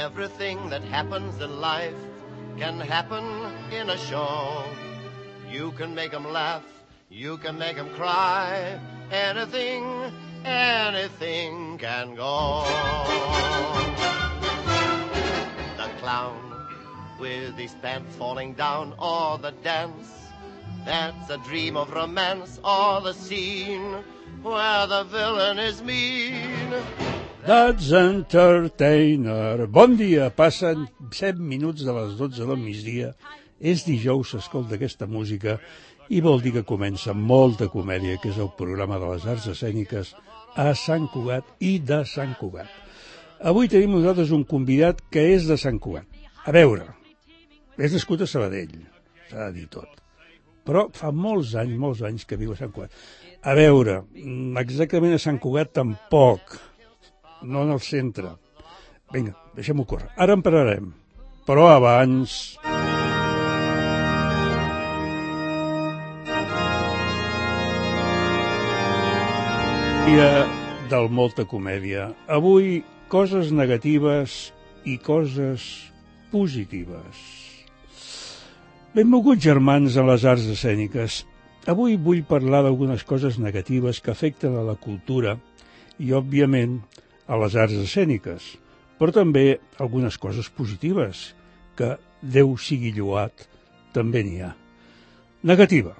Everything that happens in life can happen in a show. You can make 'em laugh, you can make 'em cry. Anything, anything can go. The clown with his pants falling down, or the dance that's a dream of romance, or the scene where the villain is mean. That's Entertainer. Bon dia, passen 7 minuts de les 12 del migdia. És dijous, s'escolta aquesta música i vol dir que comença molta comèdia, que és el programa de les arts escèniques a Sant Cugat i de Sant Cugat. Avui tenim nosaltres un convidat que és de Sant Cugat. A veure, és nascut a Sabadell, s'ha de dir tot. Però fa molts anys, molts anys que viu a Sant Cugat. A veure, mm, exactament a Sant Cugat tampoc, no en el centre. Vinga, deixem-ho córrer. Ara en parlarem. Però abans... Dia del molta comèdia. Avui, coses negatives i coses positives. Benvolguts germans a les arts escèniques. Avui vull parlar d'algunes coses negatives que afecten a la cultura i, òbviament, a les arts escèniques, però també algunes coses positives, que Déu sigui lloat, també n'hi ha. Negativa.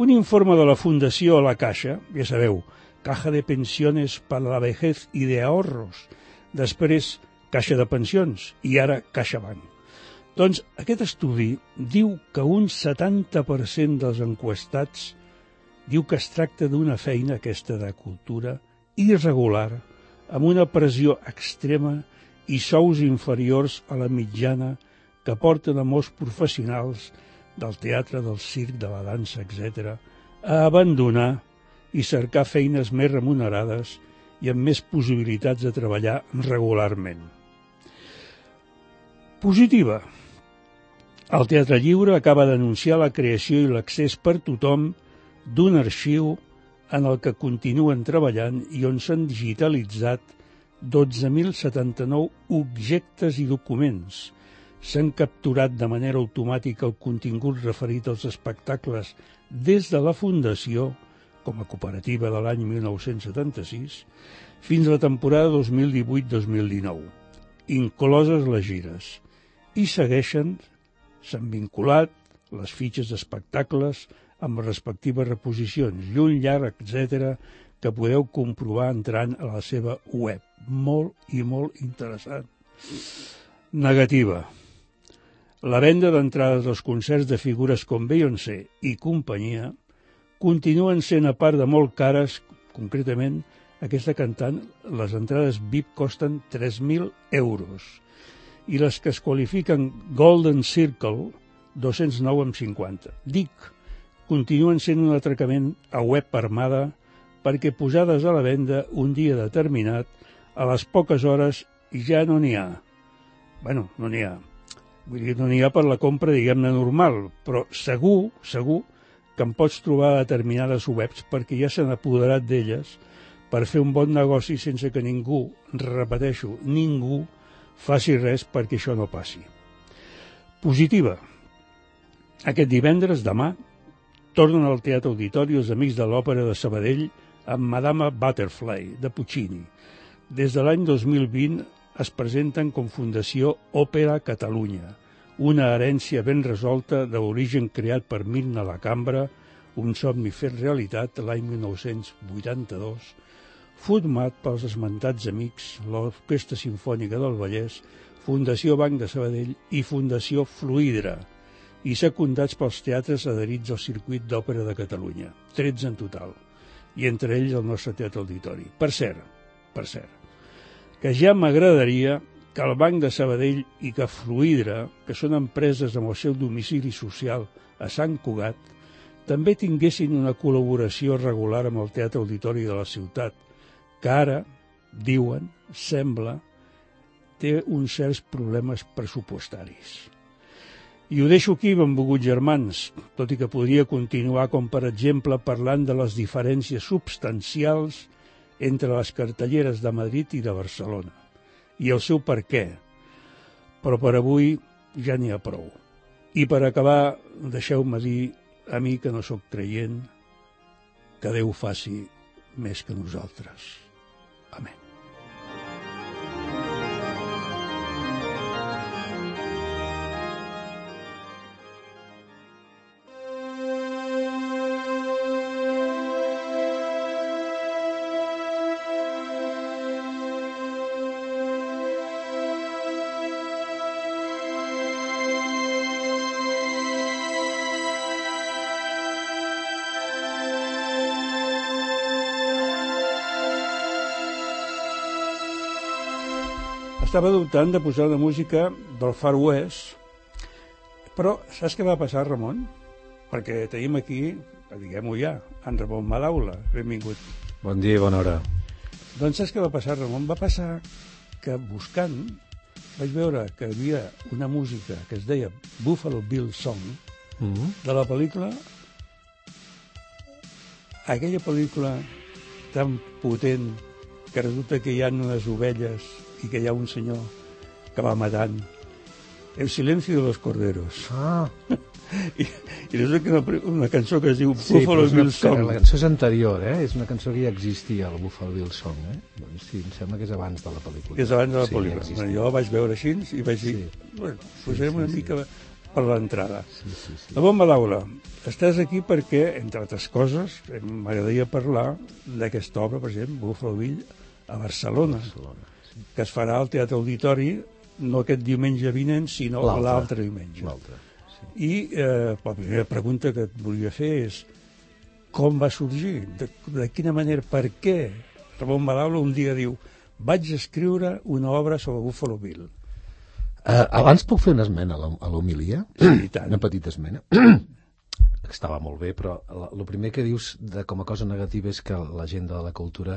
Un informe de la Fundació La Caixa, ja sabeu, Caja de Pensiones para la Vejez i de Ahorros, després Caixa de Pensions i ara CaixaBank. Doncs aquest estudi diu que un 70% dels enquestats diu que es tracta d'una feina aquesta de cultura irregular, amb una pressió extrema i sous inferiors a la mitjana que porten a molts professionals del teatre, del circ, de la dansa, etc., a abandonar i cercar feines més remunerades i amb més possibilitats de treballar regularment. Positiva. El Teatre Lliure acaba d'anunciar la creació i l'accés per tothom d'un arxiu en el que continuen treballant i on s'han digitalitzat 12.079 objectes i documents. S'han capturat de manera automàtica el contingut referit als espectacles des de la Fundació, com a cooperativa de l'any 1976, fins a la temporada 2018-2019, incloses les gires, i segueixen, s'han vinculat les fitxes d'espectacles amb les respectives reposicions un llarg, etc que podeu comprovar entrant a la seva web. Molt i molt interessant. Negativa. La venda d'entrades als concerts de figures com Beyoncé i companyia continuen sent a part de molt cares, concretament aquesta cantant, les entrades VIP costen 3.000 euros i les que es qualifiquen Golden Circle 209,50. Dic, continuen sent un atracament a web armada perquè posades a la venda un dia determinat, a les poques hores ja no n'hi ha. bueno, no n'hi ha. Vull dir, no n'hi ha per la compra, diguem-ne, normal, però segur, segur, que em pots trobar a determinades webs perquè ja s'han apoderat d'elles per fer un bon negoci sense que ningú, repeteixo, ningú, faci res perquè això no passi. Positiva. Aquest divendres, demà, tornen al Teatre Auditori els Amics de l'Òpera de Sabadell amb Madama Butterfly, de Puccini. Des de l'any 2020 es presenten com Fundació Òpera Catalunya, una herència ben resolta d'origen creat per Mirna la Cambra, un somni fet realitat l'any 1982, format pels esmentats amics, l'Orquestra Simfònica del Vallès, Fundació Banc de Sabadell i Fundació Fluidra, i secundats pels teatres adherits al circuit d'òpera de Catalunya, 13 en total, i entre ells el nostre teatre auditori. Per cert, per cert, que ja m'agradaria que el Banc de Sabadell i que Fluidra, que són empreses amb el seu domicili social a Sant Cugat, també tinguessin una col·laboració regular amb el Teatre Auditori de la ciutat, que ara, diuen, sembla, té uns certs problemes pressupostaris. I ho deixo aquí, benvolguts germans, tot i que podria continuar com, per exemple, parlant de les diferències substancials entre les cartelleres de Madrid i de Barcelona, i el seu per què. Però per avui ja n'hi ha prou. I per acabar, deixeu-me dir a mi que no sóc creient, que Déu faci més que nosaltres. Amén. Estava dubtant de posar una música del Far West, però saps què va passar, Ramon? Perquè tenim aquí, diguem-ho ja, en Ramon Malaula. Benvingut. Bon dia i bona hora. Doncs saps què va passar, Ramon? Va passar que buscant vaig veure que hi havia una música que es deia Buffalo Bill Song Mm -hmm. de la pel·lícula aquella pel·lícula tan potent que resulta que hi ha unes ovelles i que hi ha un senyor que va matant. El silencio de los corderos. Ah, I, i resulta que una, una cançó que es diu sí, Buffalo Bill Song. la cançó és anterior, eh? És una cançó que ja existia, el Buffalo Bill Song, eh? Doncs sí, em sembla que és abans de la pel·lícula. és abans de la sí, pel·lícula. Ja bueno, jo vaig veure així i vaig dir, Sí. bueno, posarem sí, una sí. mica per l'entrada. Sí, sí, sí. La bomba Laura, estàs aquí perquè, entre altres coses, m'agradaria parlar d'aquesta obra, per exemple, Buffalo Bill, a Barcelona, Barcelona. Que es farà al Teatre Auditori no aquest diumenge vinent, sinó L'altre. diumenge. Sí. I eh, la primera pregunta que et volia fer és com va sorgir? De, de quina manera? Per què? Ramon Malaula un dia diu vaig escriure una obra sobre Buffalo Bill. Uh, abans puc fer una esmena a l'homilia? Sí. Una petita esmena. Estava molt bé, però el primer que dius de, com a cosa negativa és que la gent de la cultura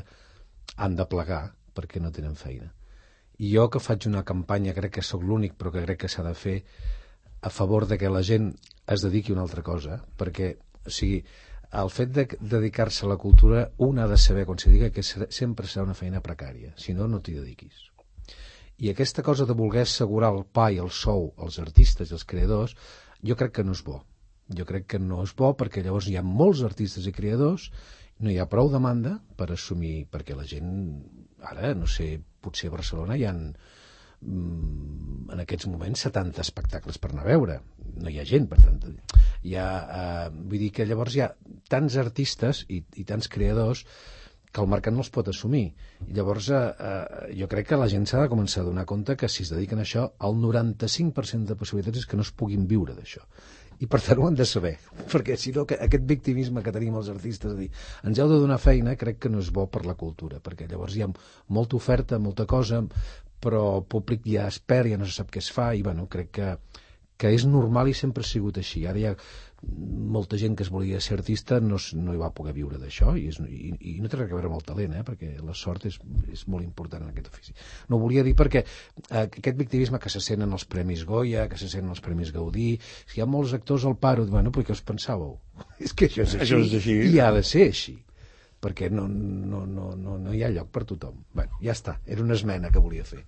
han de plegar perquè no tenen feina. I jo que faig una campanya, crec que sóc l'únic, però que crec que s'ha de fer a favor de que la gent es dediqui a una altra cosa, perquè, o sigui, el fet de dedicar-se a la cultura, un ha de saber, quan se diga, que sempre serà una feina precària, si no, no t'hi dediquis. I aquesta cosa de voler assegurar el pa i el sou als artistes i als creadors, jo crec que no és bo. Jo crec que no és bo perquè llavors hi ha molts artistes i creadors, no hi ha prou demanda per assumir, perquè la gent, ara, no sé, potser a Barcelona hi ha mm, en aquests moments 70 espectacles per anar a veure. No hi ha gent, per tant, hi ha, eh, vull dir que llavors hi ha tants artistes i, i tants creadors que el mercat no els pot assumir. I llavors eh, eh, jo crec que la gent s'ha de començar a donar compte que si es dediquen a això, el 95% de possibilitats és que no es puguin viure d'això. I per tant ho han de saber, perquè si no que aquest victimisme que tenim els artistes, de dir, ens heu de donar feina, crec que no és bo per la cultura, perquè llavors hi ha molta oferta, molta cosa, però el públic ja es perd, ja no se sap què es fa, i bueno, crec que, que és normal i sempre ha sigut així. Ara ha molta gent que es volia ser artista no, no hi va poder viure d'això i, és, i, i no té res a veure amb el talent eh? perquè la sort és, és molt important en aquest ofici no ho volia dir perquè eh, aquest victimisme que se sent en els Premis Goya que se sent en els Premis Gaudí si hi ha molts actors al paro bueno, però què us pensàveu? és que això és així, Això és així. i ha de ser així perquè no, no, no, no, no hi ha lloc per tothom bueno, ja està, era una esmena que volia fer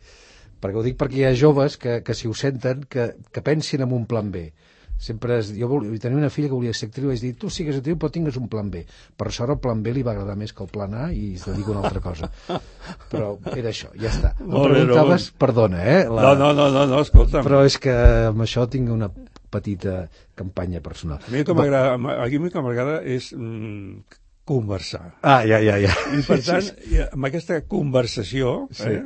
perquè ho dic perquè hi ha joves que, que si ho senten que, que pensin en un plan B sempre es, jo volia, tenia una filla que volia ser actriu i vaig dir, tu sigues actriu però tingues un plan B. Per sort el plan B li va agradar més que el plan A i es dedica a una altra cosa. Però era això, ja està. Em bé, preguntaves, perdona eh, No, no, no, no, no escolta'm. però és que amb això tinc una petita campanya personal. A mi que m'agrada a mi que m'agrada és mm, conversar. ah, ja, ja, ja. I per tant, i amb aquesta conversació, Sí. eh,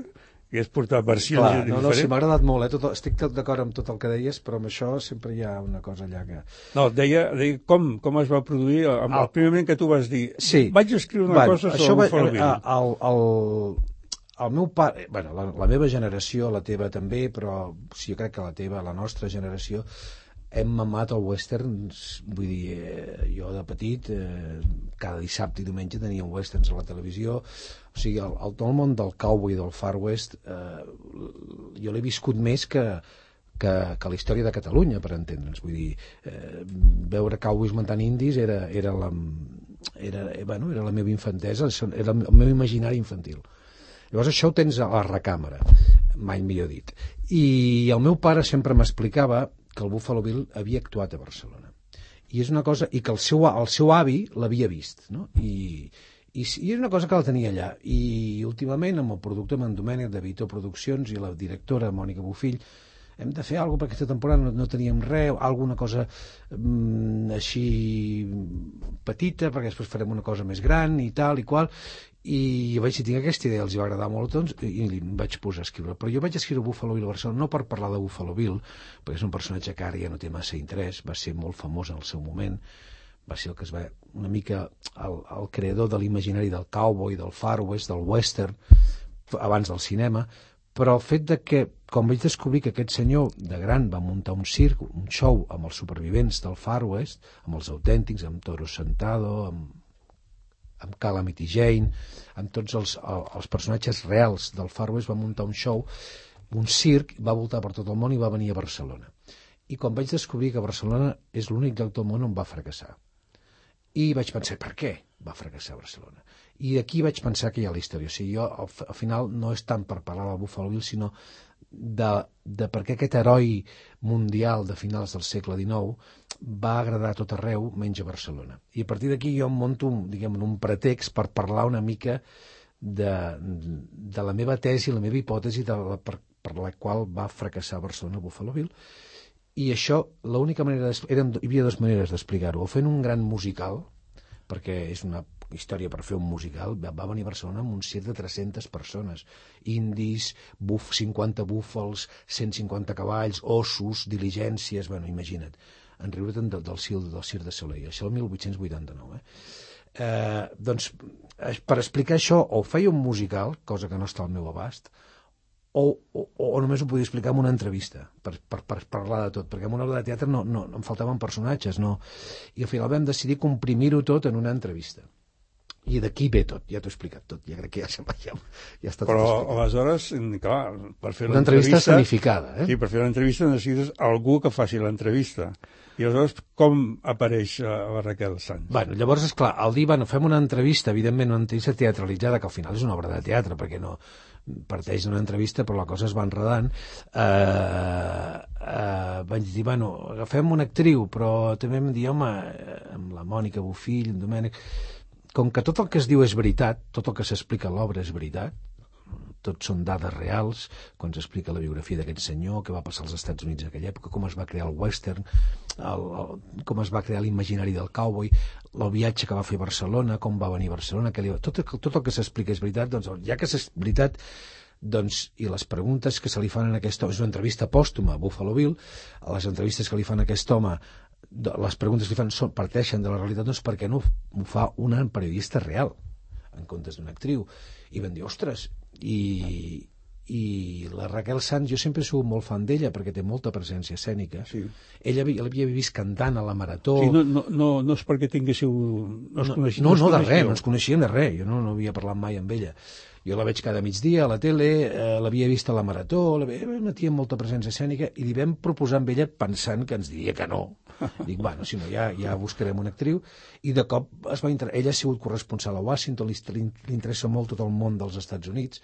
que és portar versions Clar, no, no, sí, diferents... m'ha agradat molt, eh? tot, estic d'acord amb tot el que deies, però amb això sempre hi ha una cosa allà que... No, deia, deia com, com es va produir el, el El- primer moment que tu vas dir Sí. vaig escriure una Bueno, cosa això sobre va- Bill. a- el, el, el meu pare, bueno, la, la meva generació, la teva també, però sí, jo crec que la teva, la nostra generació, hem mamat el western, vull dir, eh, jo de petit, eh, cada dissabte i diumenge teníem westerns a la televisió, o sigui, el, el, el món del cowboy del far west, eh, jo l'he viscut més que, que, que la història de Catalunya, per entendre'ns. Vull dir, eh, veure cowboys muntant indis era, era, la, era, eh, bueno, era la meva infantesa, era el meu imaginari infantil. Llavors això ho tens a la recàmera, mai millor dit. I el meu pare sempre m'explicava que el Buffalo Bill havia actuat a Barcelona. I és una cosa, i que el seu, el seu avi l'havia vist, no? I, i, i és una cosa que la tenia allà. I últimament, amb el productor amb en Domènec de Vito Produccions i la directora Mònica Bufill, hem de fer alguna perquè aquesta temporada no, no teníem res, alguna cosa mm, així petita, perquè després farem una cosa més gran i tal i qual, i vaig dir, tinc aquesta idea, els va agradar molt doncs, i li vaig posar a escriure. Però jo vaig escriure Buffalo Bill a Barcelona no per parlar de Buffalo Bill, perquè és un personatge que ara ja no té massa interès, va ser molt famós en el seu moment, va ser el que es va una mica el, el creador de l'imaginari del cowboy, del far west, del western, abans del cinema, però el fet de que, com vaig descobrir que aquest senyor de gran va muntar un circ, un show amb els supervivents del Far West, amb els autèntics, amb Toro Sentado, amb, amb Calamity Jane, amb tots els, els personatges reals del Far West, va muntar un show, un circ, va voltar per tot el món i va venir a Barcelona. I quan vaig descobrir que Barcelona és l'únic lloc del món on va fracassar. I vaig pensar, per què va fracassar Barcelona? i aquí vaig pensar que hi ha la història. O sigui, jo al, al final no és tant per parlar del Buffalo Bill, sinó de, de per què aquest heroi mundial de finals del segle XIX va agradar a tot arreu, menys a Barcelona. I a partir d'aquí jo em monto diguem, un pretext per parlar una mica de, de la meva tesi, la meva hipòtesi de la, per, per la qual va fracassar Barcelona Buffalo Bill. I això, l'única manera... Eren, hi havia dues maneres d'explicar-ho. O fent un gran musical, perquè és una història per fer un musical, va, venir a Barcelona amb un circ de 300 persones, indis, buf, 50 búfals, 150 cavalls, ossos, diligències, bueno, imagina't, en riure del, del, del, circ de Soleil, això el 1889, eh? Eh, doncs, per explicar això, o feia un musical, cosa que no està al meu abast, o, o, o només ho podia explicar en una entrevista per, per, per parlar de tot, perquè en una obra de teatre no, no, no em faltaven personatges no? i al final vam decidir comprimir-ho tot en una entrevista i d'aquí ve tot, ja t'ho he explicat tot, ja crec que ja, ja, ja està Però tot aleshores, clar, per fer Una entrevista escenificada, eh? Sí, per fer l'entrevista necessites algú que faci l'entrevista. I aleshores, com apareix uh, la Raquel Sanz? Bueno, llavors, és clar, al dir, bueno, fem una entrevista, evidentment una entrevista teatralitzada, que al final és una obra de teatre, perquè no parteix d'una entrevista, però la cosa es va enredant, eh, eh, vaig dir, bueno, agafem una actriu, però també em dir, home, eh, amb la Mònica Bufill, en Domènec, com que tot el que es diu és veritat, tot el que s'explica a l'obra és veritat, tots són dades reals, quan s'explica la biografia d'aquest senyor, què va passar als Estats Units en aquella època, com es va crear el western, el, el, com es va crear l'imaginari del cowboy, el viatge que va fer a Barcelona, com va venir a Barcelona, que li... tot, tot el que s'explica és veritat, doncs ja que és veritat, doncs, i les preguntes que se li fan en aquest home, és una entrevista pòstuma a Buffalo Bill, les entrevistes que li fan a aquest home les preguntes que li fan són, parteixen de la realitat, doncs per què no ho fa una periodista real en comptes d'una actriu? I van dir, ostres, i, i la Raquel Sanz, jo sempre he sigut molt fan d'ella perquè té molta presència escènica. Sí. Ella l'havia vist cantant a la Marató. Sí, no, no, no, no és perquè tinguéssiu... No, no, no, no, no de res, no ens coneixíem de res, jo no, no havia parlat mai amb ella. Jo la veig cada migdia a la tele, eh, l'havia vist a la Marató, la metia molta presència escènica i li vam proposar amb ella pensant que ens diria que no. Dic, bueno, si no, ja, ja buscarem una actriu. I de cop es va inter... ella ha sigut corresponsal a Washington, li, li interessa molt tot el món dels Estats Units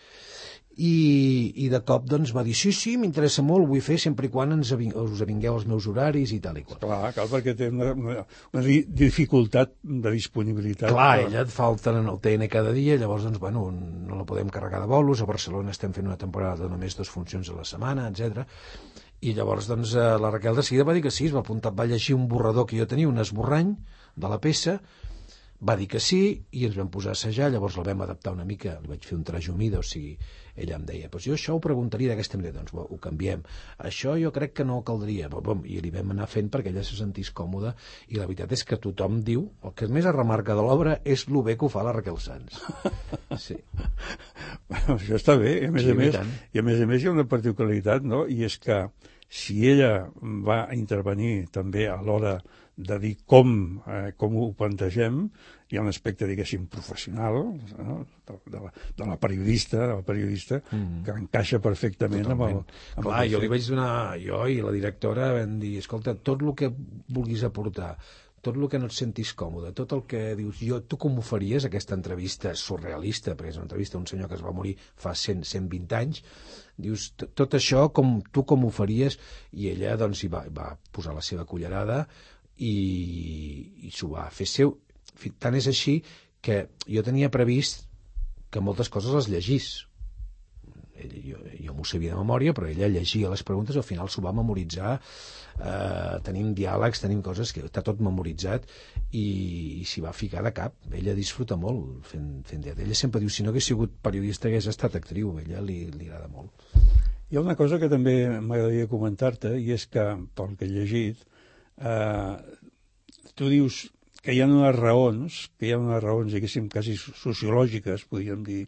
i, i de cop doncs va dir sí, sí, m'interessa molt, ho vull fer sempre i quan ens aving, us avingueu els meus horaris i tal i qual. Clar, clar perquè té una, una, una dificultat de disponibilitat. Clar, però... ella et falta en el TN cada dia, llavors doncs, bueno, no la podem carregar de bolos, a Barcelona estem fent una temporada de només dues funcions a la setmana, etc. I llavors doncs, eh, la Raquel de seguida va dir que sí, es va apuntar, va llegir un borrador que jo tenia, un esborrany de la peça, va dir que sí i ens vam posar a assajar, llavors el vam adaptar una mica, li vaig fer un traje humida, o sigui, ella em deia, pues jo això ho preguntaria d'aquesta manera, doncs bo, ho canviem. Això jo crec que no caldria, bom, i li vam anar fent perquè ella se sentís còmoda, i la veritat és que tothom diu, el que més es remarca de l'obra és el bé que ho fa la Raquel Sanz. Sí. bueno, això està bé, i a més sí, a més, i a més a més hi ha una particularitat, no?, i és que si ella va intervenir també a l'hora de dir com, eh, com ho plantegem, hi ha un aspecte, diguéssim, professional no? de, de, la, de la periodista, de la periodista mm. que encaixa perfectament Totalment. amb el... Amb Clar, el jo li vaig donar, jo i la directora vam dir, escolta, tot el que vulguis aportar, tot el que no et sentis còmode, tot el que dius, jo, tu com ho faries, aquesta entrevista surrealista, perquè és una entrevista d'un senyor que es va morir fa 100, 120 anys, dius, tot això, com, tu com ho faries? I ella, doncs, hi va, va posar la seva cullerada i, i s'ho va fer seu. Tant és així que jo tenia previst que moltes coses les llegís, ell, jo, jo m'ho sabia de memòria, però ella llegia les preguntes i al final s'ho va memoritzar. Eh, tenim diàlegs, tenim coses que està tot memoritzat i, i s'hi va ficar de cap. Ella disfruta molt fent, fent teatre. Ella sempre diu, si no hagués sigut periodista hagués estat actriu. Ella li, li agrada molt. Hi ha una cosa que també m'agradaria comentar-te i és que, pel que he llegit, eh, tu dius que hi ha unes raons, que hi ha unes raons, diguéssim, quasi sociològiques, podríem dir,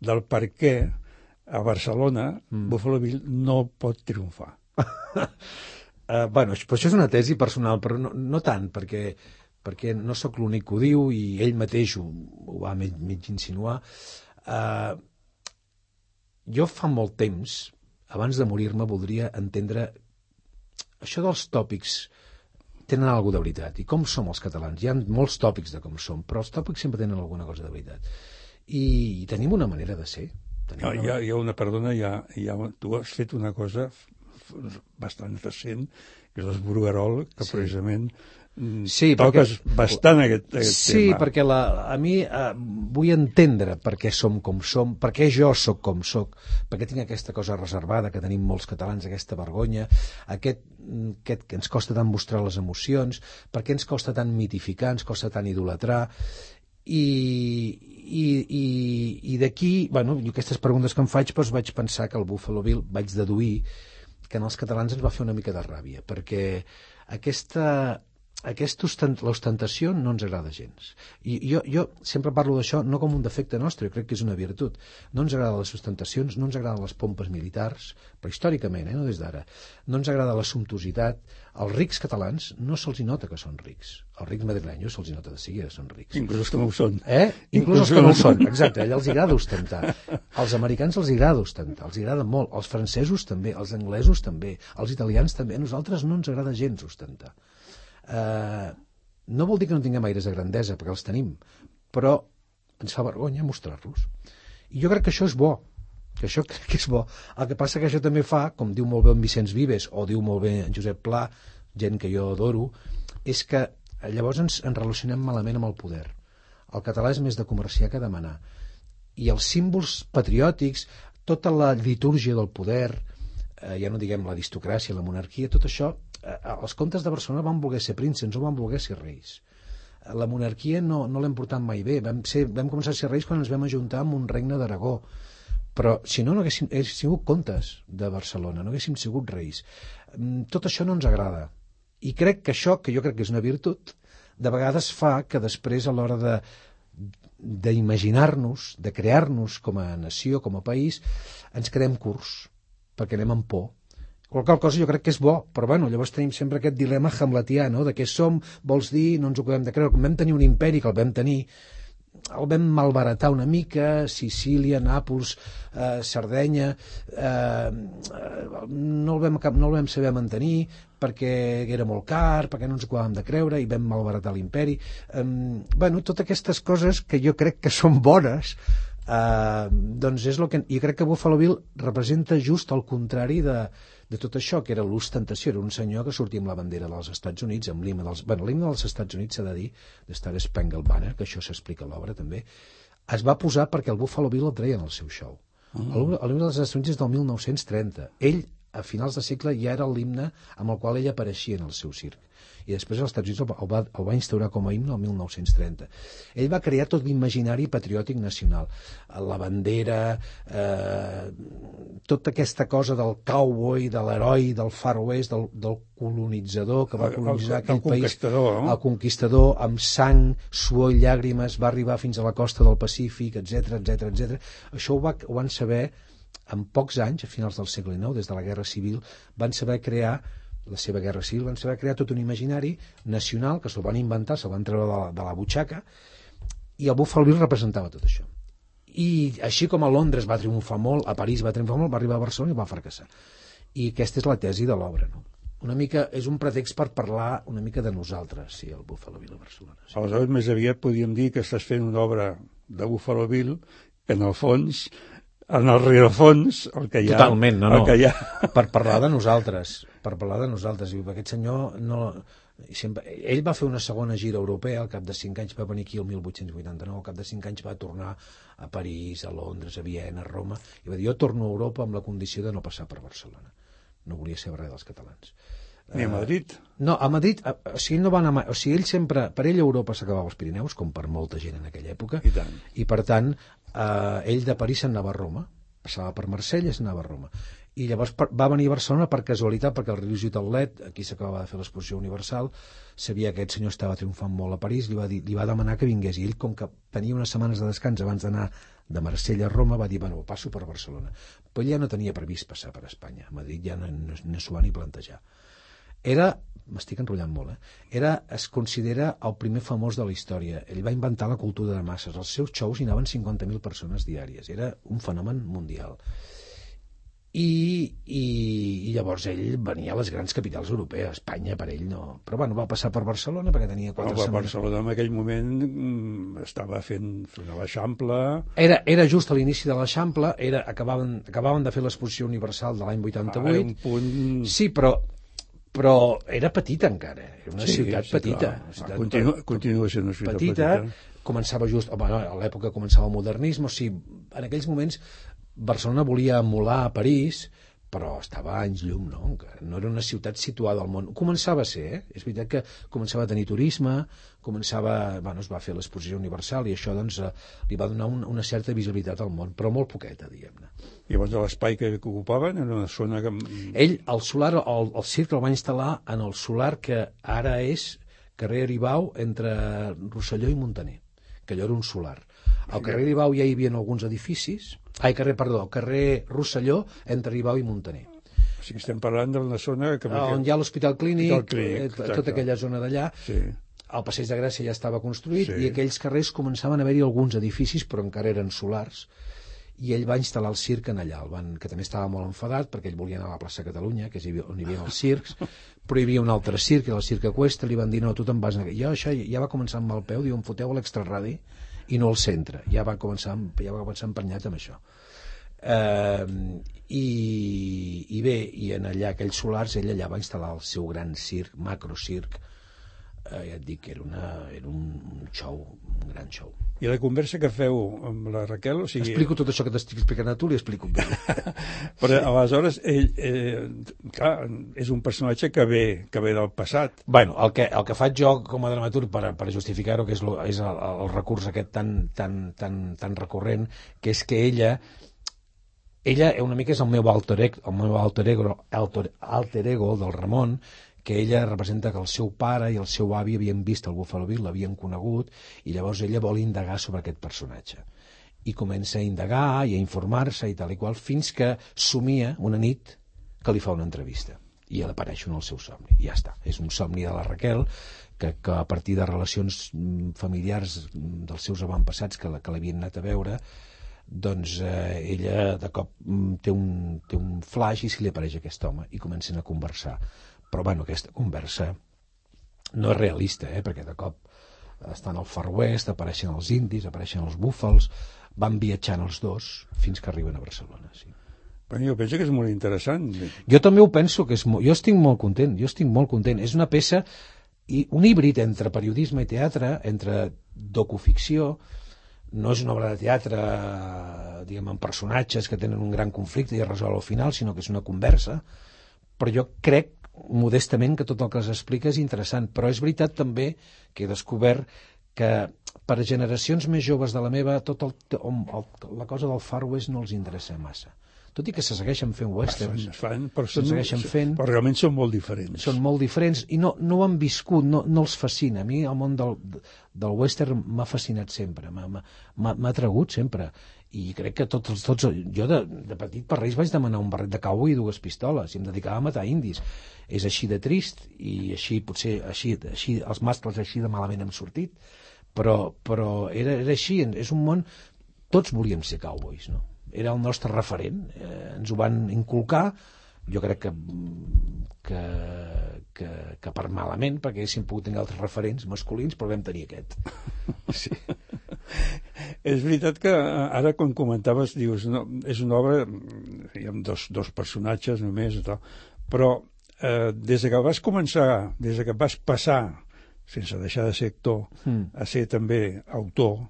del per què a Barcelona mm. Buffalo Bill no pot triomfar. uh, bueno, però això és una tesi personal, però no, no tant, perquè, perquè no sóc l'únic que ho diu i ell mateix ho, ho va mig, mig insinuar. Uh, jo fa molt temps, abans de morir-me, voldria entendre això dels tòpics tenen alguna de veritat. I com som els catalans? Hi ha molts tòpics de com som, però els tòpics sempre tenen alguna cosa de veritat. I, i tenim una manera de ser no, hi, ha, hi ha una, perdona, hi ha, hi ha, tu has fet una cosa bastant recent, que és l'esburgarol, que sí. precisament sí, toques perquè, bastant aquest, aquest sí, tema. Sí, perquè la, a mi eh, vull entendre per què som com som, per què jo sóc com sóc, perquè tinc aquesta cosa reservada que tenim molts catalans, aquesta vergonya, aquest, mm, aquest que ens costa tant mostrar les emocions, per què ens costa tant mitificar, ens costa tant idolatrar, i, i, i, i d'aquí, bueno, aquestes preguntes que em faig doncs vaig pensar que el Buffalo Bill vaig deduir que en els catalans ens va fer una mica de ràbia, perquè aquesta, aquesta ostent, l'ostentació no ens agrada gens. I jo, jo sempre parlo d'això no com un defecte nostre, jo crec que és una virtut. No ens agrada les ostentacions, no ens agraden les pompes militars, però històricament, eh, no des d'ara. No ens agrada la sumptuositat. Els rics catalans no se'ls nota que són rics. Els rics madrilenys se'ls nota de seguida que són rics. Inclús els que no ho són. Eh? Inclús, Inclús els que no ho són, exacte. Allà els agrada ostentar. Als americans els agrada ostentar, els agrada molt. Els francesos també, els anglesos també, els italians també. A nosaltres no ens agrada gens ostentar eh, no vol dir que no tinguem aires de grandesa, perquè els tenim, però ens fa vergonya mostrar-los. I jo crec que això és bo, que això crec que és bo. El que passa que això també fa, com diu molt bé en Vicenç Vives, o diu molt bé en Josep Pla, gent que jo adoro, és que llavors ens, ens relacionem malament amb el poder. El català és més de comerciar que demanar. I els símbols patriòtics, tota la litúrgia del poder, eh, ja no diguem l'aristocràcia, la monarquia, tot això els comtes de Barcelona van voler ser prínceps, no van voler ser reis. Eh, la monarquia no, no l'hem portat mai bé. Vam, ser, vam començar a ser reis quan ens vam ajuntar amb un regne d'Aragó. Però si no, no haguéssim, haguéssim sigut comtes de Barcelona, no haguéssim sigut reis. Mm, tot això no ens agrada. I crec que això, que jo crec que és una virtut, de vegades fa que després a l'hora de d'imaginar-nos, de crear-nos com a nació, com a país, ens quedem curts, perquè anem amb por qualsevol cosa jo crec que és bo, però bueno, llavors tenim sempre aquest dilema hamletià, no?, de què som, vols dir, no ens ho acabem de creure. Quan vam tenir un imperi, que el vam tenir, el vam malbaratar una mica, Sicília, Nàpols, eh, Sardenya, eh, no, el vam, no el vam saber mantenir perquè era molt car, perquè no ens ho de creure i vam malbaratar l'imperi. Eh, bueno, totes aquestes coses que jo crec que són bones, eh, doncs és el que... I crec que Buffalo Bill representa just el contrari de, de tot això, que era l'ostentació, era un senyor que sortia amb la bandera dels Estats Units, amb l'himne dels... Bueno, l'himne dels Estats Units s'ha de dir, de Star Spangled Banner, que això s'explica a l'obra també, es va posar perquè el Buffalo Bill el treia en el seu show. Mm. L'himne dels Estats Units és del 1930. Ell, a finals de segle, ja era l'himne amb el qual ell apareixia en el seu circ i després els Estats Units el va, el va instaurar com a himne el 1930. Ell va crear tot l'imaginari patriòtic nacional, la bandera, eh, tota aquesta cosa del cowboy, de l'heroi, del far west, del, del colonitzador que va colonitzar el, el, aquell el país, no? el conquistador amb sang, suor i llàgrimes, va arribar fins a la costa del Pacífic, etc etc etc. Això ho, va, ho van saber en pocs anys, a finals del segle IX, des de la Guerra Civil, van saber crear la seva guerra civil, van saber crear tot un imaginari nacional que se'l van inventar, se'l van treure de la, de la butxaca, i el Buffalo Bill representava tot això. I així com a Londres va triomfar molt, a París va triomfar molt, va arribar a Barcelona i va fracassar. I aquesta és la tesi de l'obra, no? una mica, és un pretext per parlar una mica de nosaltres, sí, el Buffalo Bill a Barcelona. Sí. Aleshores, més aviat podríem dir que estàs fent una obra de Buffalo Bill en el fons, en el rerefons, el que hi ha... Totalment, no, no. El que hi ha... Per parlar de nosaltres, per parlar de nosaltres. Diu, aquest senyor no... Sempre, ell va fer una segona gira europea, al cap de 5 anys va venir aquí el 1889, al cap de 5 anys va tornar a París, a Londres, a Viena, a Roma, i va dir, jo torno a Europa amb la condició de no passar per Barcelona. No volia ser res dels catalans. Ni a Madrid. No, a Madrid, a, o sigui, no va anar mai, o sigui, ell sempre, per ell Europa s'acabava als Pirineus, com per molta gent en aquella època, I tant. i per tant, eh, ell de París se'n anava a Roma, passava per Marsella i se'n anava a Roma. I llavors per, va venir a Barcelona per casualitat, perquè el Religió Taulet, aquí s'acabava de fer l'exposició universal, sabia que aquest senyor estava triomfant molt a París, li va, dir, li va demanar que vingués, i ell, com que tenia unes setmanes de descans abans d'anar de Marsella a Roma, va dir, bueno, passo per Barcelona. Però ell ja no tenia previst passar per Espanya, a Madrid ja no, no, no s'ho va ni plantejar era m'estic enrotllant molt, eh? Era, es considera el primer famós de la història. Ell va inventar la cultura de masses. Els seus shows hi anaven 50.000 persones diàries. Era un fenomen mundial. I, i, i llavors ell venia a les grans capitals europees. Espanya, per ell, no. Però bueno, va passar per Barcelona perquè tenia quatre Home, setmanes. Barcelona en aquell moment mm, estava fent, fent l'Eixample... Era, era just a l'inici de l'Eixample, era, acabaven, acabaven de fer l'exposició universal de l'any 88. Ah, un punt... Sí, però però era petita encara, era una Sí, ciutat sí, petita. clar. Una ciutat Continua, continua sent una ciutat petita, petita. començava just, home, a l'època començava el modernisme, o sigui, en aquells moments Barcelona volia emular a París, però estava a anys llum, no? No era una ciutat situada al món. Començava a ser, eh? És veritat que començava a tenir turisme, començava, bueno, es va fer l'exposició universal i això, doncs, eh, li va donar un, una certa visibilitat al món, però molt poqueta, diguem-ne. Llavors l'espai que, que ocupaven era una zona que... Ell, el solar, el, el circ el va instal·lar en el solar que ara és carrer Aribau entre Rosselló i Montaner, que allò era un solar. Al carrer Aribau ja hi havia alguns edificis, ai, carrer, perdó, al carrer Rosselló entre Aribau i Montaner. O sigui, estem parlant d'una zona que... On hi ha l'Hospital Clínic, Clínic, eh, exacte. tota aquella zona d'allà, Sí. el Passeig de Gràcia ja estava construït Sí. i aquells carrers començaven a haver-hi alguns edificis, però encara eren solars, i ell va instal·lar el circ en allà, el van, que també estava molt enfadat perquè ell volia anar a la plaça Catalunya, que és on hi havia els circs, però hi havia un altre circ, el circ Equestre, li van dir, no, tu te'n vas... anar-" Jo això ja va començar amb mal peu, diu, em foteu a l'extraradi i no al centre. Ja va començar, ja va començar emprenyat amb això. Eh, i, i bé, i en allà aquells solars ell allà va instal·lar el seu gran circ, macrocirc eh, ja et dic que era, una, era un, un show, un gran show I la conversa que feu amb la Raquel, o sigui... explico tot això que t'estic explicant a tu li explico ell. Però aleshores, ell, eh, clar, és un personatge que ve, que ve del passat. bueno, el que, el que faig jo com a dramaturg per, per justificar-ho que és, lo, és el, el recurs aquest tan, tan, tan, tan recurrent que és que ella ella una mica és el meu alter ego, el meu alter ego, alter, alter ego del Ramon, que ella representa que el seu pare i el seu avi havien vist el Buffalo Bill, l'havien conegut, i llavors ella vol indagar sobre aquest personatge. I comença a indagar i a informar-se i tal i qual, fins que somia una nit que li fa una entrevista. I apareix en el seu somni. I ja està. És un somni de la Raquel, que, que a partir de relacions mm, familiars mm, dels seus avantpassats que, que l'havien anat a veure, doncs eh, ella de cop mm, té un, té un flash i se li apareix aquest home i comencen a conversar però bueno, aquesta conversa no és realista, eh? perquè de cop estan al Far West, apareixen els indis, apareixen els búfals, van viatjant els dos fins que arriben a Barcelona. Sí. Però jo penso que és molt interessant. Jo també ho penso, que és mo... jo estic molt content, jo estic molt content. És una peça, i un híbrid entre periodisme i teatre, entre docuficció, no és una obra de teatre diguem, amb personatges que tenen un gran conflicte i es resol al final, sinó que és una conversa, però jo crec modestament que tot el que s'explica és interessant, però és veritat també que he descobert que per a generacions més joves de la meva tot el, el, el, la cosa del Far West no els interessa massa tot i que se segueixen fent westerns Es fan, però, Se segueixen fent. però realment són molt diferents. són molt diferents i no, no ho han viscut, no, no els fascina. A mi el món del, del western m'ha fascinat sempre, m'ha- atragut sempre. I crec que tots, els- tots jo de, de petit per Reis vaig demanar un barret de cowboy i dues pistoles i em dedicava a matar indis. És així de trist i així potser així, així els mascles així de malament hem sortit, però, però era, era així, és un món tots volíem ser cowboys, no? Era el nostre referent, eh, ens ho van inculcar, jo crec que, que que, que per malament, perquè haguéssim pogut tenir altres referents masculins, però vam tenir aquest. Sí. És veritat que eh, ara quan comentaves, dius, no, és una obra, hi ha dos, dos personatges només, i tal, però eh, des que vas començar, des que vas passar, sense deixar de ser actor, mm. a ser també autor,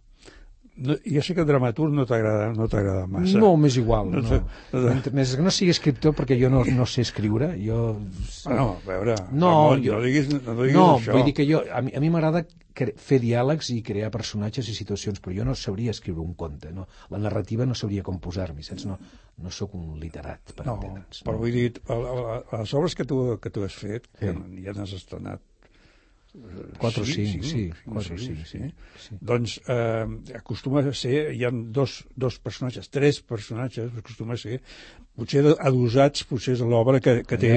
no, jo sé que el dramaturg no t'agrada no t'agrada massa. No, m'és igual. No. no. no. Més que no sigui escriptor perquè jo no, no sé escriure. Jo... Bueno, a veure, no, Ramon, jo... no diguis, no diguis no, això. vull dir que jo, a mi, a mi m'agrada fer diàlegs i crear personatges i situacions, però jo no sabria escriure un conte. No? La narrativa no sabria com posar-m'hi, saps? No, no sóc un literat, per no, entendre'ns. Però vull dir, les obres que tu, que tu has fet, sí. que ja n'has estrenat 4 o 5, sí, sí, 4 o 5, sí. sí. Doncs eh, acostuma a ser, hi ha dos, dos personatges, tres personatges, acostuma a ser, potser adosats, potser és l'obra que, que, té,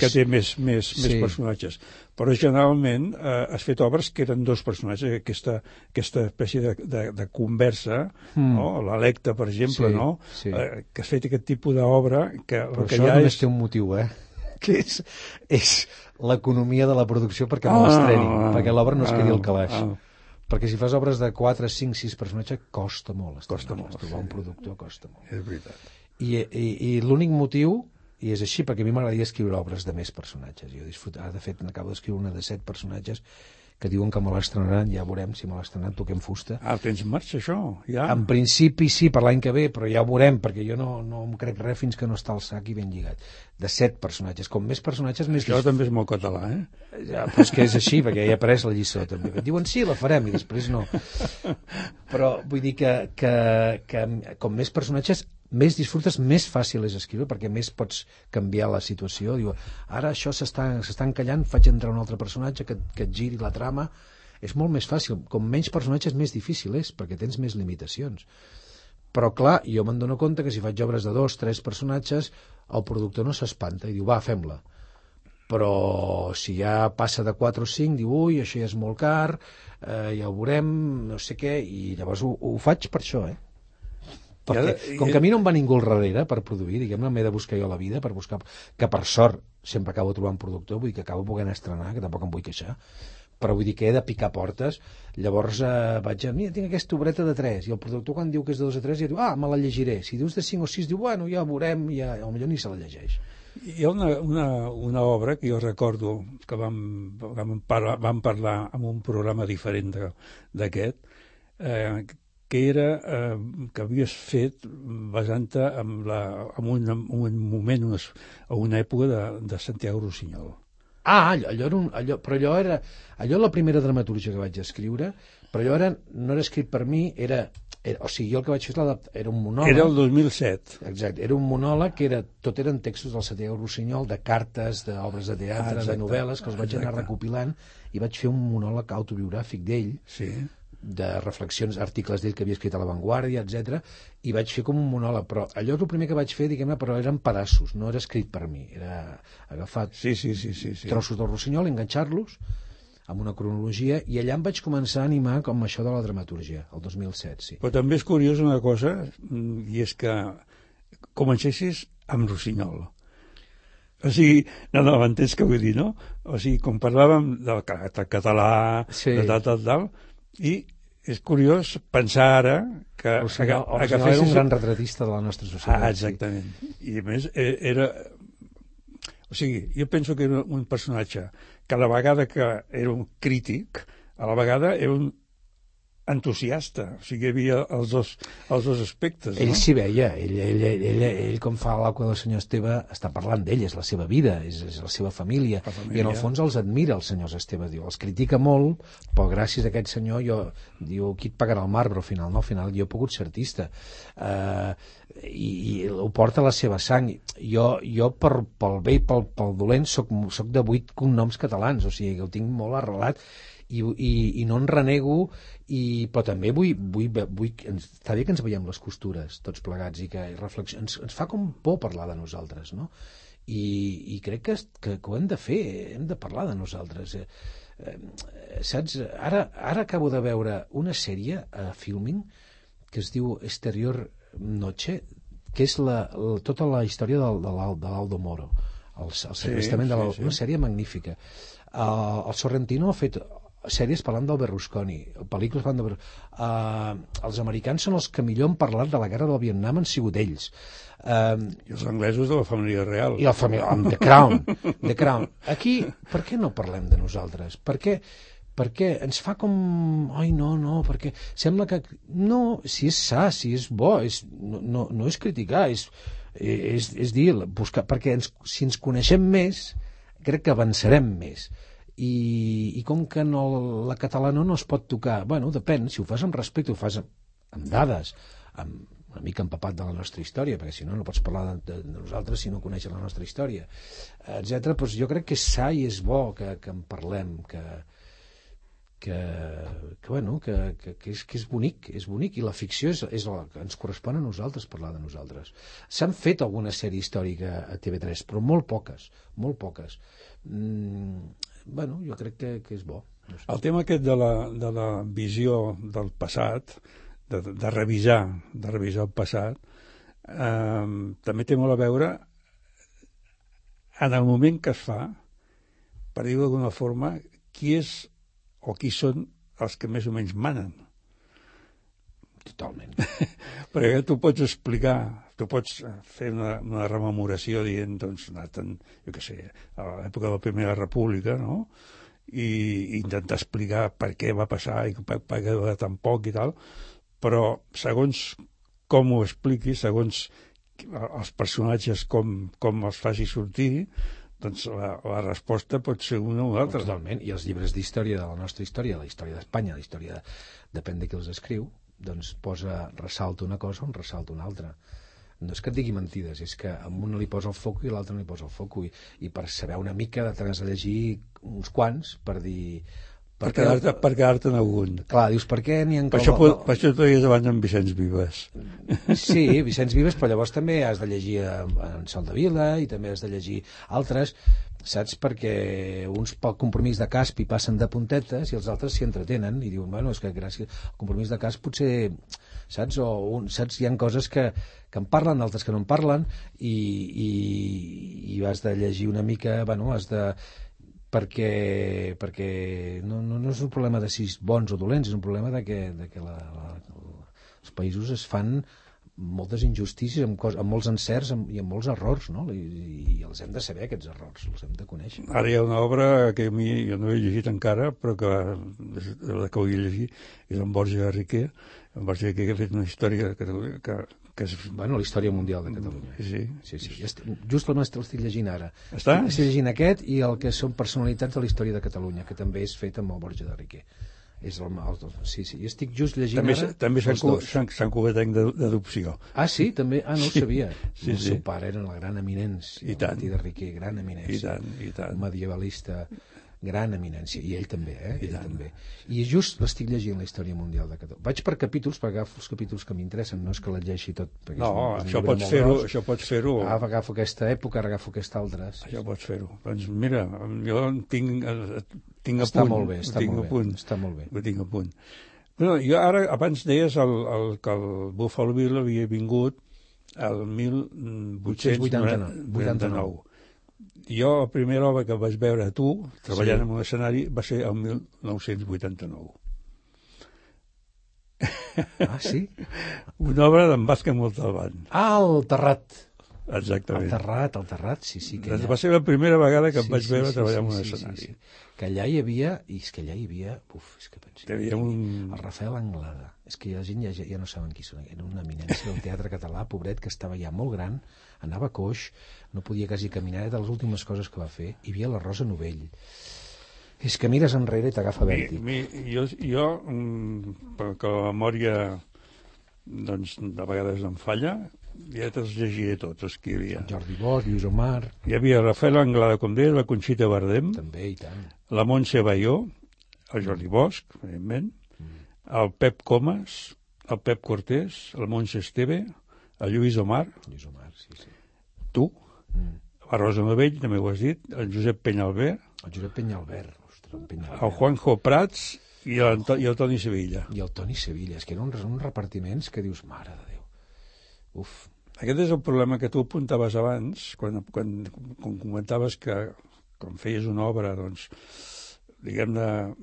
que té més, més, sí. més personatges. Però generalment eh, has fet obres que eren dos personatges, aquesta, aquesta espècie de, de, de conversa, mm. no? l'Electa, per exemple, sí, no? Sí. Eh, que has fet aquest tipus d'obra que, Però que això ja només és... té un motiu, eh? que és, és l'economia de la producció perquè no l'estreni, ah, perquè l'obra no es quedi al calaix. Ah, perquè si fas obres de 4, 5, 6 personatges costa molt costa molt trobar un productor costa molt. És veritat. I, i, i l'únic motiu i és així perquè a mi m'agradaria escriure obres de més personatges. Jo disfrut... de fet n'acabo d'escriure una de set personatges que diuen que me l'estrenaran, ja veurem si me l'estrenaran, toquem fusta. Ah, tens en marxa això, ja? En principi sí, per l'any que ve, però ja ho veurem, perquè jo no, no em crec res fins que no està el sac i ben lligat. De set personatges. Com més personatges, més... Això també és molt català, eh? Ja, però és que és així, perquè ja he après la lliçó, també. Diuen sí, la farem, i després no. Però vull dir que, que, que com més personatges, més disfrutes, més fàcil és escriure, perquè més pots canviar la situació. Diu, ara això s'està encallant, faig entrar un altre personatge que, que et giri la trama. És molt més fàcil. Com menys personatges, més difícil és, perquè tens més limitacions. Però, clar, jo me'n dono compte que si faig obres de dos, tres personatges, el productor no s'espanta i diu, va, fem-la. Però si ja passa de 4 o 5, diu, ui, això ja és molt car, eh, ja ho veurem, no sé què, i llavors ho, ho faig per això, eh? Perquè ja, com que a mi no em va ningú al darrere per produir, diguem-ne, m'he de buscar jo la vida per buscar, que per sort sempre acabo trobant productor, vull dir que acabo poguent estrenar, que tampoc em vull queixar, però vull dir que he de picar portes, llavors eh, vaig a, mira, tinc aquesta obreta de 3, i el productor quan diu que és de 2 a 3 ja diu, ah, me la llegiré, si dius de 5 o 6 diu, bueno, ja veurem, ja, millor ni se la llegeix. Hi ha una, una, una obra que jo recordo que vam, vam, parlar, vam parlar en un programa diferent d'aquest, eh, que era eh, que havies fet basant-te en, la, en, un, en un moment, unes, a una època de, de Santiago Rossinyol. Ah, allò, allò era un, allò, però allò era, allò la primera dramaturgia que vaig escriure, però allò era, no era escrit per mi, era, era o sigui, jo el que vaig fer era, era un monòleg. Era el 2007. Exacte, era un monòleg que era, tot eren textos del Santiago Rossinyol, de cartes, d'obres de teatre, ah, de novel·les, que els vaig anar recopilant, i vaig fer un monòleg autobiogràfic d'ell, sí de reflexions, articles d'ell que havia escrit a La Vanguardia, etc. i vaig fer com un monòleg, però allò és el primer que vaig fer, diguem-ne, però eren pedaços, no era escrit per mi, era agafar sí, sí, sí, sí, sí. trossos del Rossinyol, enganxar-los amb una cronologia, i allà em vaig començar a animar com això de la dramaturgia, el 2007, sí. Però també és curiós una cosa, i és que comencessis amb Rossinyol. O sigui, no, no, m'entens què vull dir, no? O sigui, com parlàvem del català, sí. de tal, tal, tal, i és curiós pensar ara que... O sigui, agafessis... era un gran retratista de la nostra societat. Ah, exactament. Sí. I a més e, era... O sigui, jo penso que era un personatge que a la vegada que era un crític, a la vegada era un entusiasta, o sigui, hi havia els dos, els dos aspectes. Ell no? s'hi veia, ell, ell, ell, ell, ell com fa l'alco del senyor Esteve, està parlant d'ell, és la seva vida, és, és la seva família, la família, i en el fons els admira els senyors Esteve, diu, els critica molt, però gràcies a aquest senyor, jo, diu, qui et pagarà el marbre al final? No, al final jo he pogut ser artista. Uh, i, i ho porta a la seva sang. Jo, jo per, pel bé i pel, pel dolent, soc, soc de vuit cognoms catalans, o sigui, que ho tinc molt arrelat, i, i, i no en renego i, però també vull, vull, vull està bé que ens veiem les costures tots plegats i que ens, ens fa com por parlar de nosaltres no? I, i crec que, que, que ho hem de fer hem de parlar de nosaltres eh, eh, saps? Ara, ara acabo de veure una sèrie a Filming que es diu Exterior Noche que és la, la, tota la història del, de l'Aldo Moro el, el segrestament de la, sí, sí. una sèrie magnífica uh, el Sorrentino ha fet sèries parlant del Berlusconi, pel·lícules parlant del Berlusconi. Uh, els americans són els que millor han parlat de la guerra del Vietnam han sigut ells. Uh, I els anglesos de la família real. I la família, amb The Crown. The Crown. Aquí, per què no parlem de nosaltres? Per què, perquè ens fa com... Ai, no, no, perquè sembla que... No, si és sa, si és bo, és, no, no, no és criticar, és, és, és dir, buscar, perquè ens, si ens coneixem més, crec que avançarem més i, i com que no, la catalana no es pot tocar bueno, depèn, si ho fas amb respecte ho fas amb, amb dades amb, una mica empapat de la nostra història perquè si no no pots parlar de, de, nosaltres si no coneixes la nostra història etc. Doncs jo crec que és sa i és bo que, que en parlem que, que, que, bueno, que, que, que, és, que és bonic, és bonic, i la ficció és, és la que ens correspon a nosaltres parlar de nosaltres. S'han fet alguna sèrie històrica a TV3, però molt poques, molt poques. Mm, bueno, jo crec que, que és bo. No sé. El tema aquest de la, de la visió del passat, de, de revisar, de revisar el passat, eh, també té molt a veure en el moment que es fa, per dir-ho d'alguna forma, qui és o qui són els que més o menys manen. Totalment. Perquè tu pots explicar, tu pots fer una, una rememoració dient, doncs, anat en, jo què sé, a l'època de la Primera República, no?, i intentar explicar per què va passar i per, per què va tan poc i tal, però segons com ho expliquis, segons els personatges com, com els faci sortir, doncs la, la resposta pot ser una o l'altra. Totalment, i els llibres d'història de la nostra història, la història d'Espanya, la història, depèn de qui els escriu, doncs posa, ressalta una cosa o en ressalta una altra. No és que et digui mentides, és que a un li posa el foc i l'altre no li posa el foc i, i per saber una mica de t'has de llegir uns quants per dir... Per quedar-te per quedar en algun. Clar, dius, per què n'hi ha... Per això, per, per això et veies davant d'en Vicenç Vives. Sí, Vicenç Vives, però llavors també has de llegir en Vila i també has de llegir altres, saps? Perquè uns pel compromís de casp hi passen de puntetes i els altres s'hi entretenen i diuen, bueno, és que gràcies al compromís de casp potser saps? O un, saps? Hi ha coses que, que en parlen, d'altres que no en parlen, i, i, i has de llegir una mica, bueno, has de perquè, perquè no, no, no és un problema de si bons o dolents, és un problema de que, de que la, la, els països es fan moltes injustícies, amb, cos, amb molts encerts amb, i amb molts errors, no? I, I els hem de saber, aquests errors, els hem de conèixer. Ara hi ha una obra que a mi jo no he llegit encara, però que la que vull llegir és en Borja Riquer, en Borja Riquer que ha fet una història que, que, que és... Bueno, la història mundial de Catalunya. Sí. sí, sí. Est just el mestre l'estic llegint ara. Està? Estic llegint aquest i el que són personalitats de la història de Catalunya, que també és fet amb el Borja de Riquer és el, el, sí, sí, jo estic just llegint també, ara també Sant, Sant, Cubetenc d'adopció ah sí, també, ah no ho Sí. sabia Sí, el sí. seu pare era la gran eminència I tant. De Riquer, gran i eminència tant, i tant medievalista gran eminència, i ell també, eh? I ell tant. també. I just l'estic llegint la història mundial de Catalunya. Vaig per capítols, perquè agafo els capítols que m'interessen, no és que la llegeixi tot. perquè no, és un- és un això pots fer-ho gros. això pots fer-ho Agafo, agafo aquesta època, agafo aquesta altra. Sí, això pots fer-ho doncs mira, jo tinc, eh, tinc a Està punt molt bé, està ho tinc molt a bé, punt està molt bé. ho tinc a punt bueno, jo ara, abans deies el, el, que el Buffalo Bill havia vingut el 1889 89. Jo la primera obra que vaig veure a tu treballant sí. en un escenari va ser el 1989 Ah, sí? una obra d'en Vázquez Montalbán Ah, el Terrat. El exactament Terrat, el Terrat, sí, sí. Que doncs allà... va ser la primera vegada que Sí, em vaig sí, veure sí, treballar sí, en un sí, sí, escenari sí. Que allà hi havia, i és que allà hi havia, uf, és que pensi, Hi havia un... el Rafael Anglada, és que la gent ja, ja no saben qui són, era una eminència del teatre català, pobret, que estava ja molt gran, anava coix, no podia quasi caminar, era de les últimes coses que va fer, hi havia la Rosa Novell. És que mires enrere i t'agafa Mi, vèrtic. mi, jo, jo mm, perquè la memòria doncs, de vegades em falla, ja te'ls llegiré tots els que hi havia. Jordi Bosch, Lluís Omar, Hi havia Rafael Anglada, deies, la Conxita Bardem, també, i tant. la Montse Baió, el Jordi Bosch, evidentment, el Pep Comas, el Pep Cortés, el Montse Esteve, el Lluís Omar, Lluís Omar, sí, sí. tu, Mm. la Rosa Novell, també ho has dit, el Josep Penyalbert, El Josep Penyalbert, ostres, el Penyalbert. el Juanjo Prats i el, i el Toni Sevilla. I el Toni Sevilla, és que eren uns, uns repartiments que dius, mare de Déu. Uf, Aquest és el problema que tu apuntaves abans, quan, quan, quan comentaves que quan feies una obra, doncs, diguem-ne,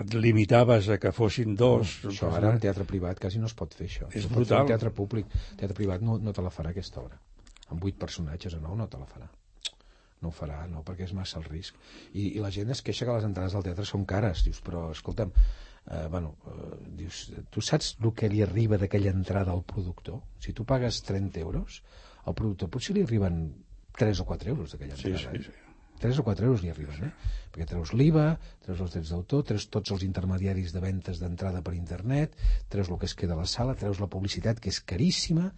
et limitaves a que fossin dos. No, això ara en teatre privat quasi no es pot fer això. És no brutal. En teatre públic, teatre privat no, no te la farà aquesta obra. Amb vuit personatges o nou no te la farà. No ho farà, no, perquè és massa el risc. I, i la gent es queixa que les entrades del teatre són cares. Dius, però escolta'm, eh, bueno, eh, dius, tu saps el que li arriba d'aquella entrada al productor? Si tu pagues 30 euros, al productor potser li arriben 3 o 4 euros d'aquella Sí, entrada. sí, sí. 3 o 4 euros li arriben, eh? Perquè treus l'IVA, treus els drets d'autor, treus tots els intermediaris de ventes d'entrada per internet, treus el que es queda a la sala, treus la publicitat, que és caríssima,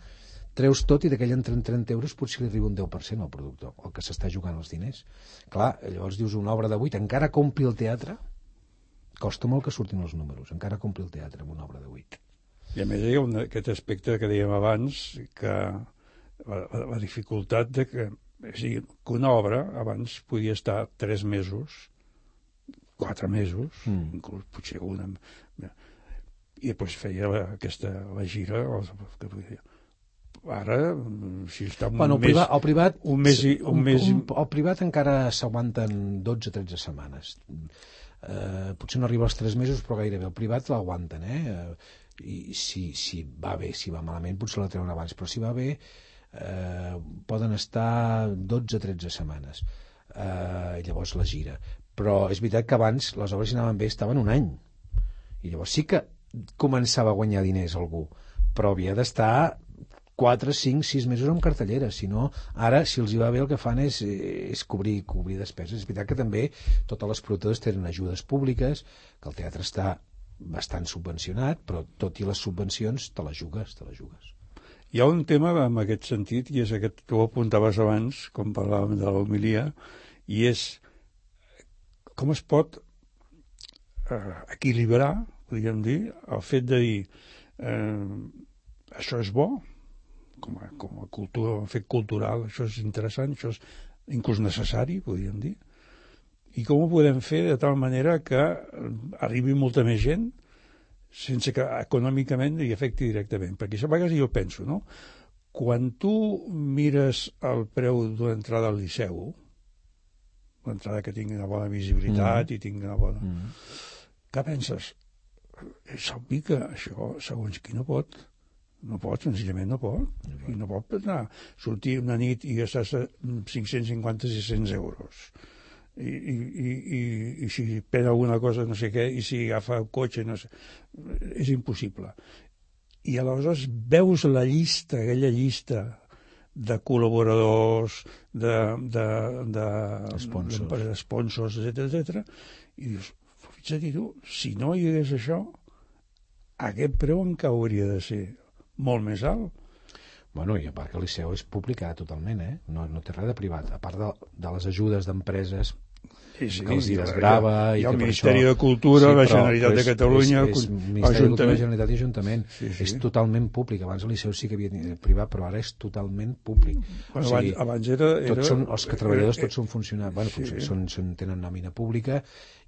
treus tot i d'aquell entren 30 euros potser li arriba un 10% al productor, el que s'està jugant els diners. Clar, llavors dius una obra de 8, encara compli el teatre, costa molt que surtin els números, encara compli el teatre amb una obra de 8. I a més hi ha un, aquest aspecte que dèiem abans, que la, la, la dificultat de que, o sigui, que una obra abans podia estar tres mesos, quatre mesos, Mm. inclús potser una, i després feia la, aquesta, la gira, o, que podia, ara, si està un Bueno, el mes... privat, el privat, un mes i- un mes i- el privat encara s'aguanten 12-13 setmanes. Eh, potser no arriba als 3 mesos, però gairebé. El privat l'aguanten, eh? Eh, I si, si va bé, si va malament, potser la treuen abans, però si va bé, eh, poden estar 12-13 setmanes. Eh, llavors la gira. Però és veritat que abans les obres anaven bé estaven un any. I llavors sí que començava a guanyar diners algú, però havia d'estar 4, 5, 6 mesos en cartellera, si no, ara, si els hi va bé, el que fan és, és cobrir, cobrir despeses. És veritat que també totes les productores tenen ajudes públiques, que el teatre està bastant subvencionat, però tot i les subvencions te les jugues, te les jugues. Hi ha un tema en aquest sentit, i és aquest, tu ho apuntaves abans, quan parlàvem de l'homilia, i és com es pot eh, equilibrar, podríem dir, el fet de dir eh, això és bo, com a, com a cultura, un fet cultural, això és interessant, això és inclús necessari, podríem dir, i com ho podem fer de tal manera que arribi molta més gent sense que econòmicament hi afecti directament. Perquè a vegades jo penso, no? Quan tu mires el preu d'una entrada al Liceu, l'entrada que tingui una bona visibilitat mm. i tingui una bona... Mm. Què penses? És obvi que això, segons qui no pot, no pot, senzillament no pot. I no pot anar, sortir una nit i gastar 550-600 euros. I, i, i, i, i si pren alguna cosa, no sé què, i si agafa el cotxe, no sé... És impossible. I aleshores veus la llista, aquella llista de col·laboradors, de, de, de, Sponsors. de sponsors, etc etc. i dius, a dir-ho, si no hi hagués això, aquest preu encara hauria de ser molt més alt. Bueno, i a part que el Liceu és públic ara totalment, eh? No, no té res de privat. A part de, de les ajudes d'empreses Sí, sí, que els hi hi desgrava hi i ha que el Ministeri això- de Cultura, la però- Generalitat però de Catalunya, és, és, Ministeri de Cultura. Generalitat i Ajuntament Sí, sí. és totalment públic abans el Liceu sí que havia privat però ara és totalment públic Bueno, abans, abans era, era... tots són, els que treballadors tots són funcionaris bueno, sí. sí. són, són, tenen nòmina pública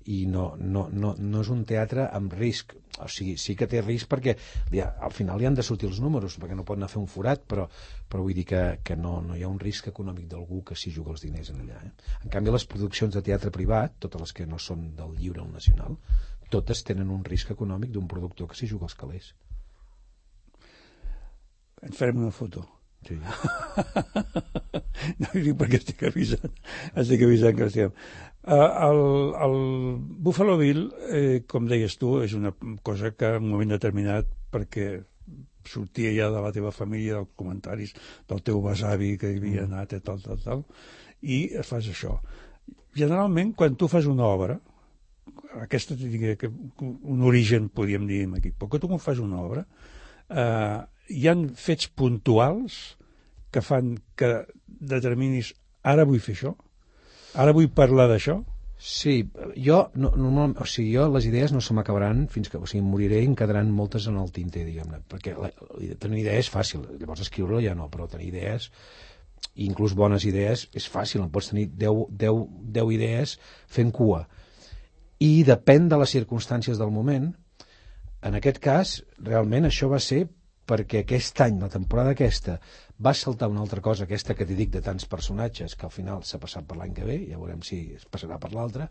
i no, no, no, no és un teatre amb risc o sigui, sí que té risc perquè ja, al final li han de sortir els números perquè no pot anar a fer un forat però, però vull dir que, que no, no hi ha un risc econòmic d'algú que s'hi juga els diners en allà eh? en canvi les produccions de teatre privat totes les que no són del lliure o nacional totes tenen un risc econòmic d'un productor que s'hi juga els calés En farem una foto. sí. no ho dic perquè estic avisant, estic avisant que estem. Uh, el, el Buffalo Bill, eh, com deies tu, és una cosa que en un moment determinat, perquè sortia ja de la teva família, dels comentaris del teu besavi que hi havia anat, i tal, tal, tal, i fas això. Generalment, quan tu fas una obra, aquesta que un origen, podríem dir, aquí, però que tu quan fas una obra, eh, hi han fets puntuals que fan que determinis ara vull fer això, ara vull parlar d'això, Sí, jo, no, normal, o sigui, jo les idees no se m'acabaran fins que, o sigui, moriré i em quedaran moltes en el tinter, diguem-ne, perquè la, tenir idees és fàcil, llavors escriure ja no, però tenir idees, inclús bones idees, és fàcil, en pots tenir 10, 10, 10 idees fent cua. I depèn de les circumstàncies del moment. En aquest cas, realment, això va ser perquè aquest any, la temporada aquesta, va saltar una altra cosa, aquesta que t'hi dic de tants personatges, que al final s'ha passat per l'any que ve, ja veurem si es passarà per l'altre,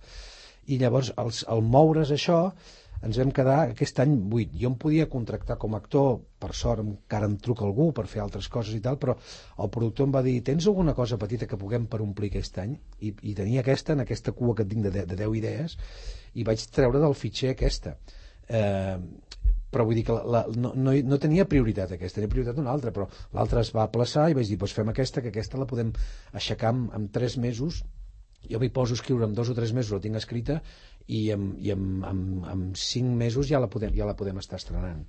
i llavors els, al moure's això ens vam quedar aquest any buit. Jo em podia contractar com a actor, per sort encara em truca algú per fer altres coses i tal, però el productor em va dir, tens alguna cosa petita que puguem per omplir aquest any? I, i tenia aquesta, en aquesta cua que tinc de, de 10 idees, i vaig treure del fitxer aquesta. Eh, però vull dir que la, la, no, no, no tenia prioritat aquesta, tenia prioritat una altra, però l'altra es va aplaçar i vaig dir, doncs fem aquesta, que aquesta la podem aixecar en, en tres mesos, jo m'hi poso a escriure en dos o tres mesos, la tinc escrita, i en, i en, en, en cinc mesos ja la, podem, ja la podem estar estrenant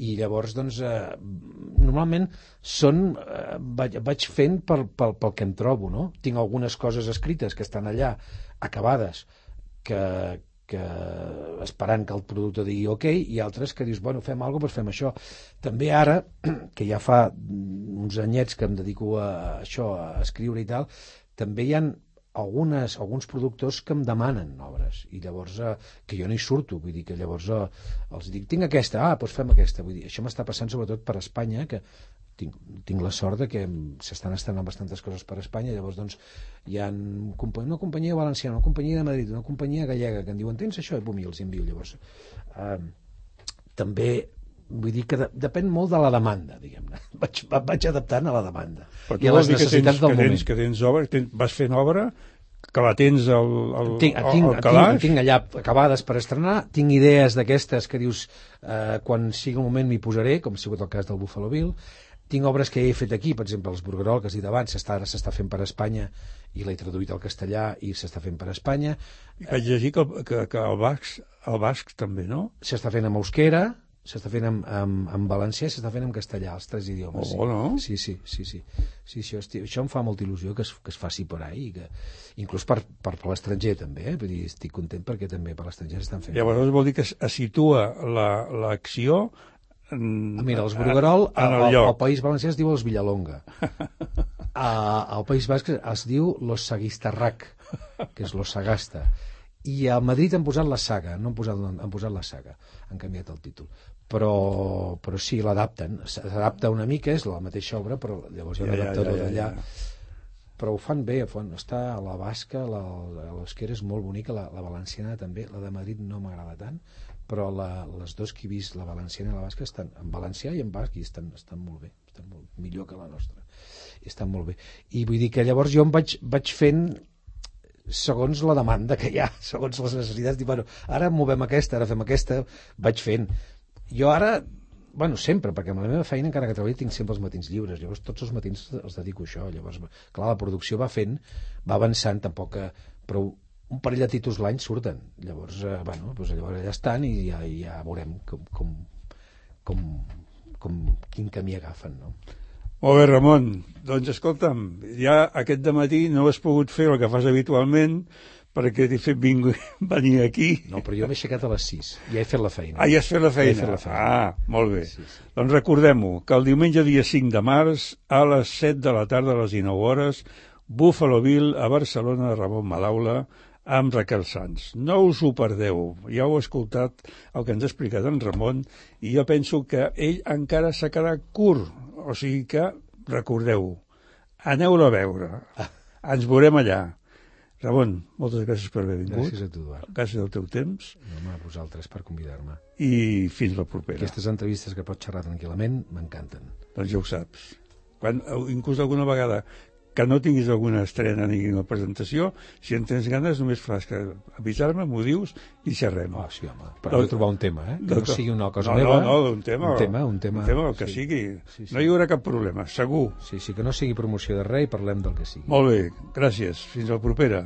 i llavors doncs eh, normalment són eh, vaig, vaig fent pel, pel, pel que em trobo no? tinc algunes coses escrites que estan allà acabades que, que esperant que el producte digui ok i altres que dius, bueno, fem alguna cosa, doncs fem això. També ara, que ja fa uns anyets que em dedico a això, a escriure i tal, també hi han algunes, alguns productors que em demanen obres i llavors eh, que jo no hi surto vull dir que llavors eh, els dic tinc aquesta, ah, doncs fem aquesta vull dir, això m'està passant sobretot per Espanya que tinc, tinc la sort de que s'estan estrenant bastantes coses per Espanya. Llavors doncs hi ha una companyia valenciana una companyia de Madrid, una companyia gallega que em diuen tens això? I bum, i els envio llavors. Eh, també vull dir que de, depèn molt de la demanda diguem-ne, vaig, vaig adaptant a la demanda Però i a les necessitats tens, del que moment. tens, que tens obra, tens, vas fent obra que la tens al, al, tinc, al, tinc, al calaix? tinc, tinc allà acabades per estrenar, tinc idees d'aquestes que dius, eh, quan sigui el moment m'hi posaré, com ha sigut el cas del Buffalo Bill, tinc obres que he fet aquí, per exemple, els Burgerol, que has dit abans, ara s'està fent per Espanya i l'he traduït al castellà i s'està fent per Espanya. Vaig llegir que, que, que el, basc, el basc també, no? S'està fent amb euskera, s'està fent en, en, en valencià i s'està fent en castellà, els tres idiomes. Oh, no? Sí, sí, sí, sí. sí, sí hosti, això em fa molta il·lusió que es, que es faci per ahí, i que, inclús per, per, per l'estranger també, eh? Vull dir, estic content perquè també per l'estranger s'estan fent. Llavors vol dir que es, es situa l'acció la, en, Ah, Mira, els Bruguerol, en el al, lloc. al País Valencià es diu els Villalonga. A, al País Basc es diu Los Sagistarrac, que és Los Sagasta. I a Madrid han posat la saga, no han posat, han posat la saga, han canviat el títol. Però, però sí, l'adapten. S'adapta una mica, és la mateixa obra, però llavors hi ha Ja, ja, adaptador ja, ja, d'allà. ja. Però ho fan bé, fan, està a la basca, la, l'Esquera és molt bonica, la, la valenciana també, la de Madrid no m'agrada tant, però la, les dos que he vist, la valenciana i la basca, estan en valencià i en basc i estan, estan molt bé, estan molt millor que la nostra. I estan molt bé. I vull dir que llavors jo em vaig, vaig fent segons la demanda que hi ha, segons les necessitats, dic, bueno, ara movem aquesta, ara fem aquesta, vaig fent. Jo ara, bueno, sempre, perquè amb la meva feina, encara que treballi, tinc sempre els matins lliures, llavors tots els matins els dedico a això, llavors, clar, la producció va fent, va avançant, tampoc que, però un parell de títols l'any surten, llavors, eh, bueno, doncs llavors ja estan i ja, ja veurem com, com, com, com, quin camí agafen, no? Molt bé, Ramon. Doncs escolta'm, ja aquest de matí no has pogut fer el que fas habitualment perquè t'he fet vingui, venir aquí. No, però jo m'he aixecat a les 6, ja he fet la feina. Ah, ja has fet la feina. Ja fet la feina. Ah, molt bé. Sí, sí. Doncs recordem-ho, que el diumenge dia 5 de març, a les 7 de la tarda, a les 19 hores, Buffalo Bill, a Barcelona, Ramon Malaula, amb Raquel Sanz. No us ho perdeu. Ja heu escoltat el que ens ha explicat en Ramon i jo penso que ell encara s'ha quedat curt. O sigui que, recordeu, aneu-lo a veure. Ens veurem allà. Ramon, moltes gràcies per haver vingut. Gràcies a tu, Eduard. Gràcies al teu temps No, home, a vosaltres per convidar-me. i fins la propera. Aquestes entrevistes que pots xerrar tranquil·lament m'encanten. Doncs ja ho saps. Quan, inclús alguna vegada que no tinguis alguna estrena ni una presentació, si en tens ganes només fas que avisar-me, m'ho dius i xerrem. Oh, sí, home. Però trobar un tema, eh? Que no sigui una cosa no, meva. No, no, un tema. Un tema, un tema. Un tema, el que sí. sigui. Sí, sí. No hi haurà cap problema, segur. Sí, sí, que no sigui promoció de res i parlem del que sigui. Molt bé, gràcies. Fins la propera.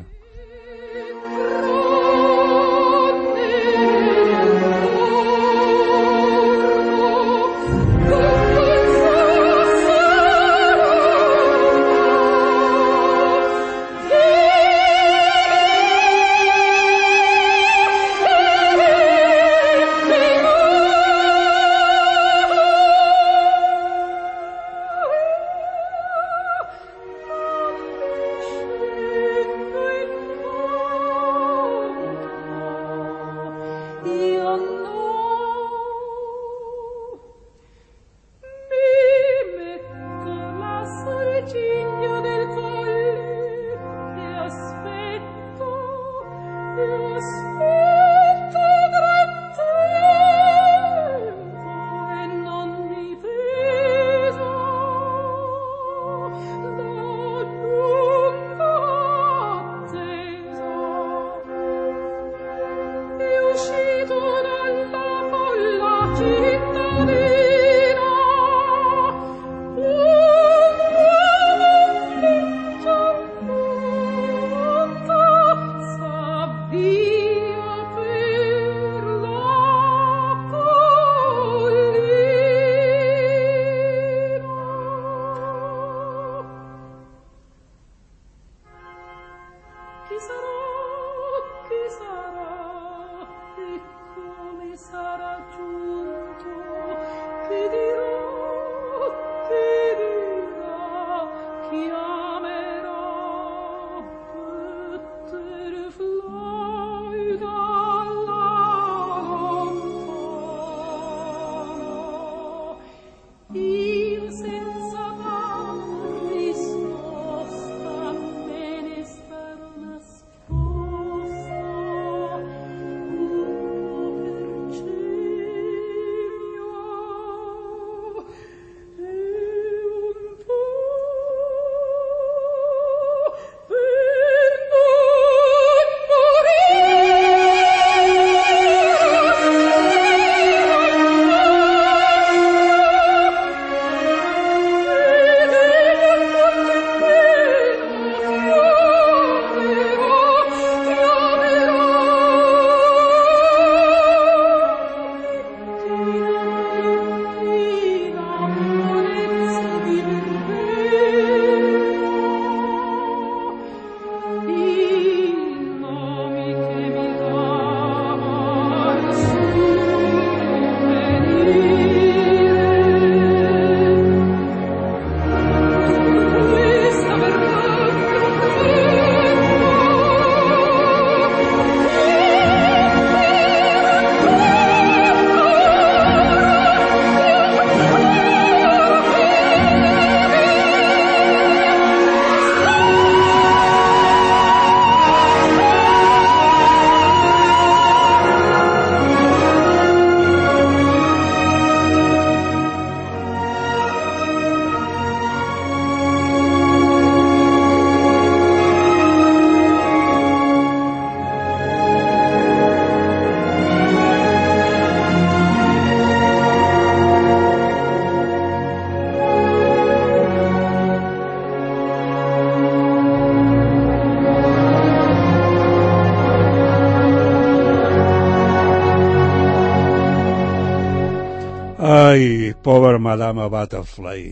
Madame Butterfly.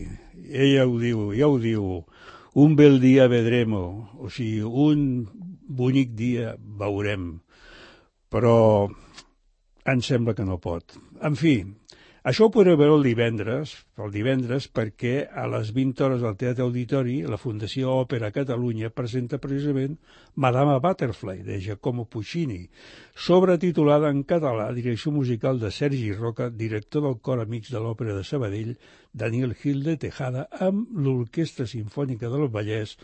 Ella ho diu, ja ho diu. Un bel dia vedremo, o sigui, un bonic dia veurem. Però em sembla que no pot. En fi, això ho podreu veure el divendres, el divendres perquè a les 20 hores al Teatre Auditori la Fundació Òpera Catalunya presenta precisament Madame Butterfly, de Giacomo Puccini, sobretitulada en català Direcció musical de Sergi Roca, director del Cor Amics de l'Òpera de Sabadell, Daniel Gil de Tejada, amb l'Orquestra Simfònica del Vallès,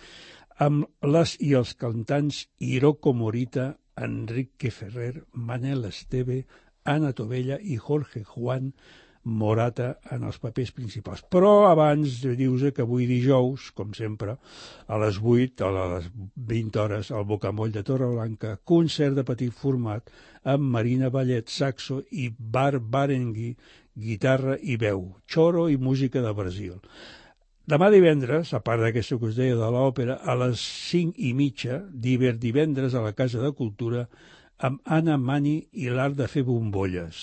amb les i els cantants Hiroko Morita, Enrique Ferrer, Manel Esteve, Ana Tovella i Jorge Juan, Morata en els papers principals. Però abans dius que avui dijous, com sempre, a les 8, a les 20 hores, al Bocamoll de Torreblanca, concert de petit format amb Marina Ballet, saxo i Bar Barengui, guitarra i veu, xoro i música de Brasil. Demà divendres, a part d'aquesta que us deia de l'òpera, a les 5 i mitja, divendres a la Casa de Cultura, amb Anna Mani i l'art de fer bombolles.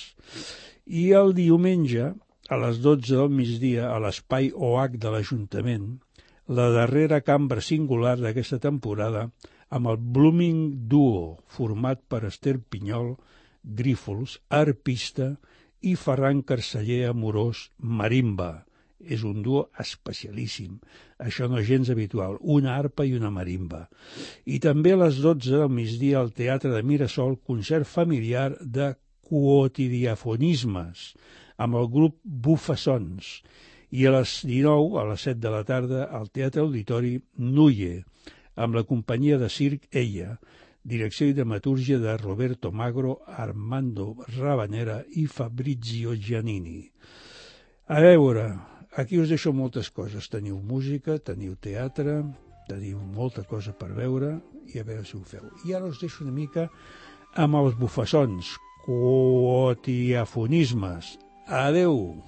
I el diumenge, a les 12 del migdia, a l'espai OH de l'Ajuntament, la darrera cambra singular d'aquesta temporada amb el Blooming Duo, format per Esther Pinyol, Grífols, arpista, i Ferran Carceller Amorós, marimba. És un duo especialíssim. Això no és gens habitual. Una arpa i una marimba. I també a les 12 del migdia al Teatre de Mirasol, concert familiar de quotidiafonismes amb el grup Bufassons i a les 19, a les 7 de la tarda, al Teatre Auditori Nuye, amb la companyia de circ Ella, direcció i dramatúrgia de Roberto Magro, Armando Rabanera i Fabrizio Giannini. A veure, aquí us deixo moltes coses. Teniu música, teniu teatre, teniu molta cosa per veure i a veure si ho feu. I ara us deixo una mica amb els bufassons, ότι αφωνείς μας, Αδεού.